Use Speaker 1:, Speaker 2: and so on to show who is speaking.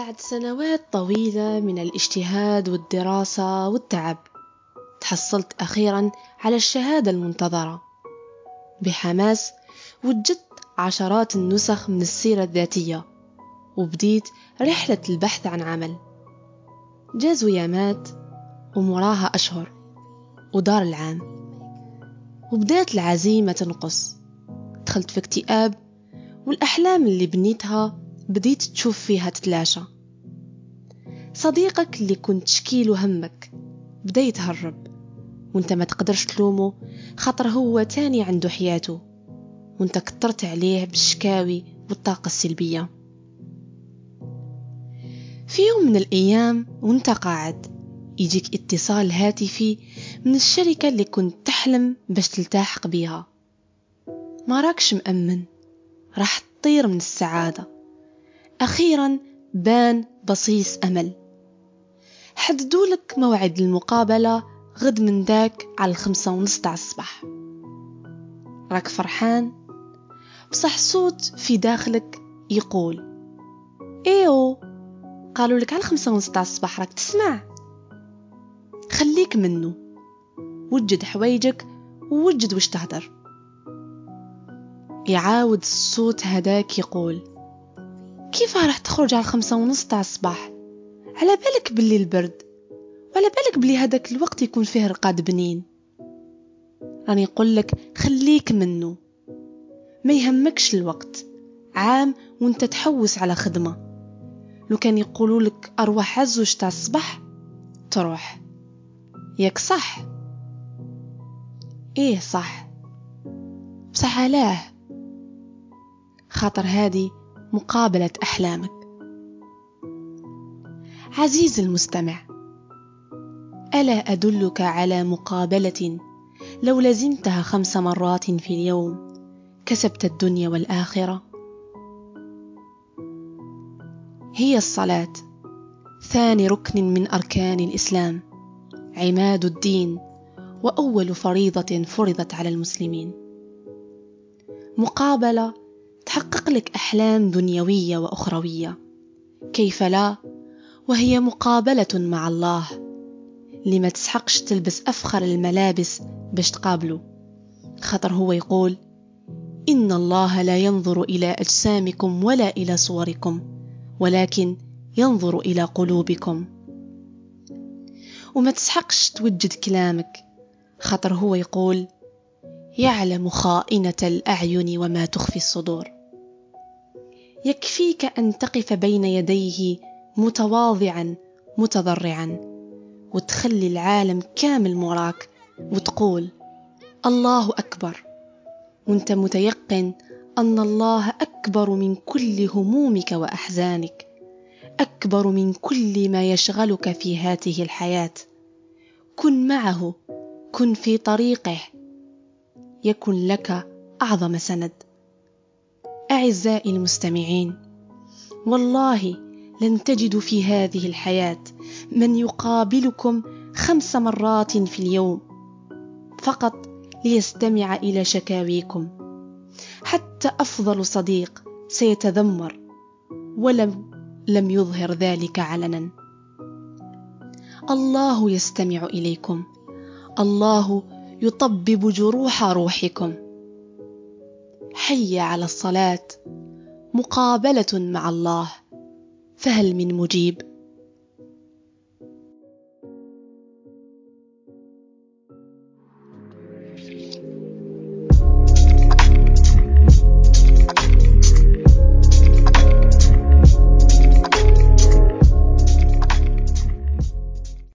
Speaker 1: بعد سنوات طويلة من الاجتهاد والدراسة والتعب تحصلت أخيرا على الشهادة المنتظرة بحماس وجدت عشرات النسخ من السيرة الذاتية وبديت رحلة البحث عن عمل. جاز ويامات ومراها أشهر ودار العام. وبدأت العزيمة تنقص. دخلت في اكتئاب والأحلام اللي بنيتها بديت تشوف فيها تتلاشى. صديقك اللي كنت تشكيله همك بدا يتهرب وانت ما تقدرش تلومه خاطر هو تاني عنده حياته وانت كترت عليه بالشكاوي والطاقة السلبية. في يوم من الأيام وانت قاعد يجيك اتصال هاتفي من الشركة اللي كنت تحلم باش تلتحق بيها. ما راكش مأمن راح تطير من السعادة. أخيرا بان بصيص أمل. حددولك موعد المقابلة غد من ذاك على الخمسة ونص تاع الصباح. راك فرحان؟ بصح صوت في داخلك يقول. إيو قالوا لك على الخمسة ونص تاع الصباح راك تسمع. خليك منه. وجد حوايجك ووجد وش تهدر. يعاود الصوت هداك يقول. كيف راح تخرج على الخمسة ونص تاع الصباح؟ على بالك باللي البرد وعلى بالك بلي هداك الوقت يكون فيه رقاد بنين. راني يقول لك خليك منه. ما يهمكش الوقت عام وانت تحوس على خدمة. لو كان يقولوا لك أروح عزوج تاع الصباح تروح. ياك صح؟ إيه صح. بصح علاه. خاطر هادي مقابلة أحلامك. عزيزي المستمع ألا أدلك على مقابلة لو لزمتها خمس مرات في اليوم كسبت الدنيا والآخرة؟ هي الصلاة ثاني ركن من أركان الإسلام عماد الدين وأول فريضة فرضت على المسلمين. مقابلة تحقق لك أحلام دنيوية وأخروية. كيف لا؟ وهي مقابلة مع الله. لما تسحقش تلبس أفخر الملابس باش تقابله. خاطر هو يقول إن الله لا ينظر إلى أجسامكم ولا إلى صوركم ولكن ينظر إلى قلوبكم. وما تسحقش توجد كلامك. خاطر هو يقول يعلم خائنة الأعين وما تخفي الصدور. يكفيك أن تقف بين يديه متواضعا متضرعا. وتخلي العالم كامل مراك وتقول الله أكبر. وأنت متيقن أن الله أكبر من كل همومك وأحزانك أكبر من كل ما يشغلك في هذه الحياة. كن معه كن في طريقه. يكن لك أعظم سند. أعزائي المستمعين والله لن تجدوا في هذه الحياة من يقابلكم خمس مرات في اليوم فقط ليستمع إلى شكاويكم. حتى أفضل صديق سيتذمر ولم لم يظهر ذلك علنا. الله يستمع إليكم الله يطبب جروح روحكم. حي على الصلاة مقابلة مع الله فهل من مجيب؟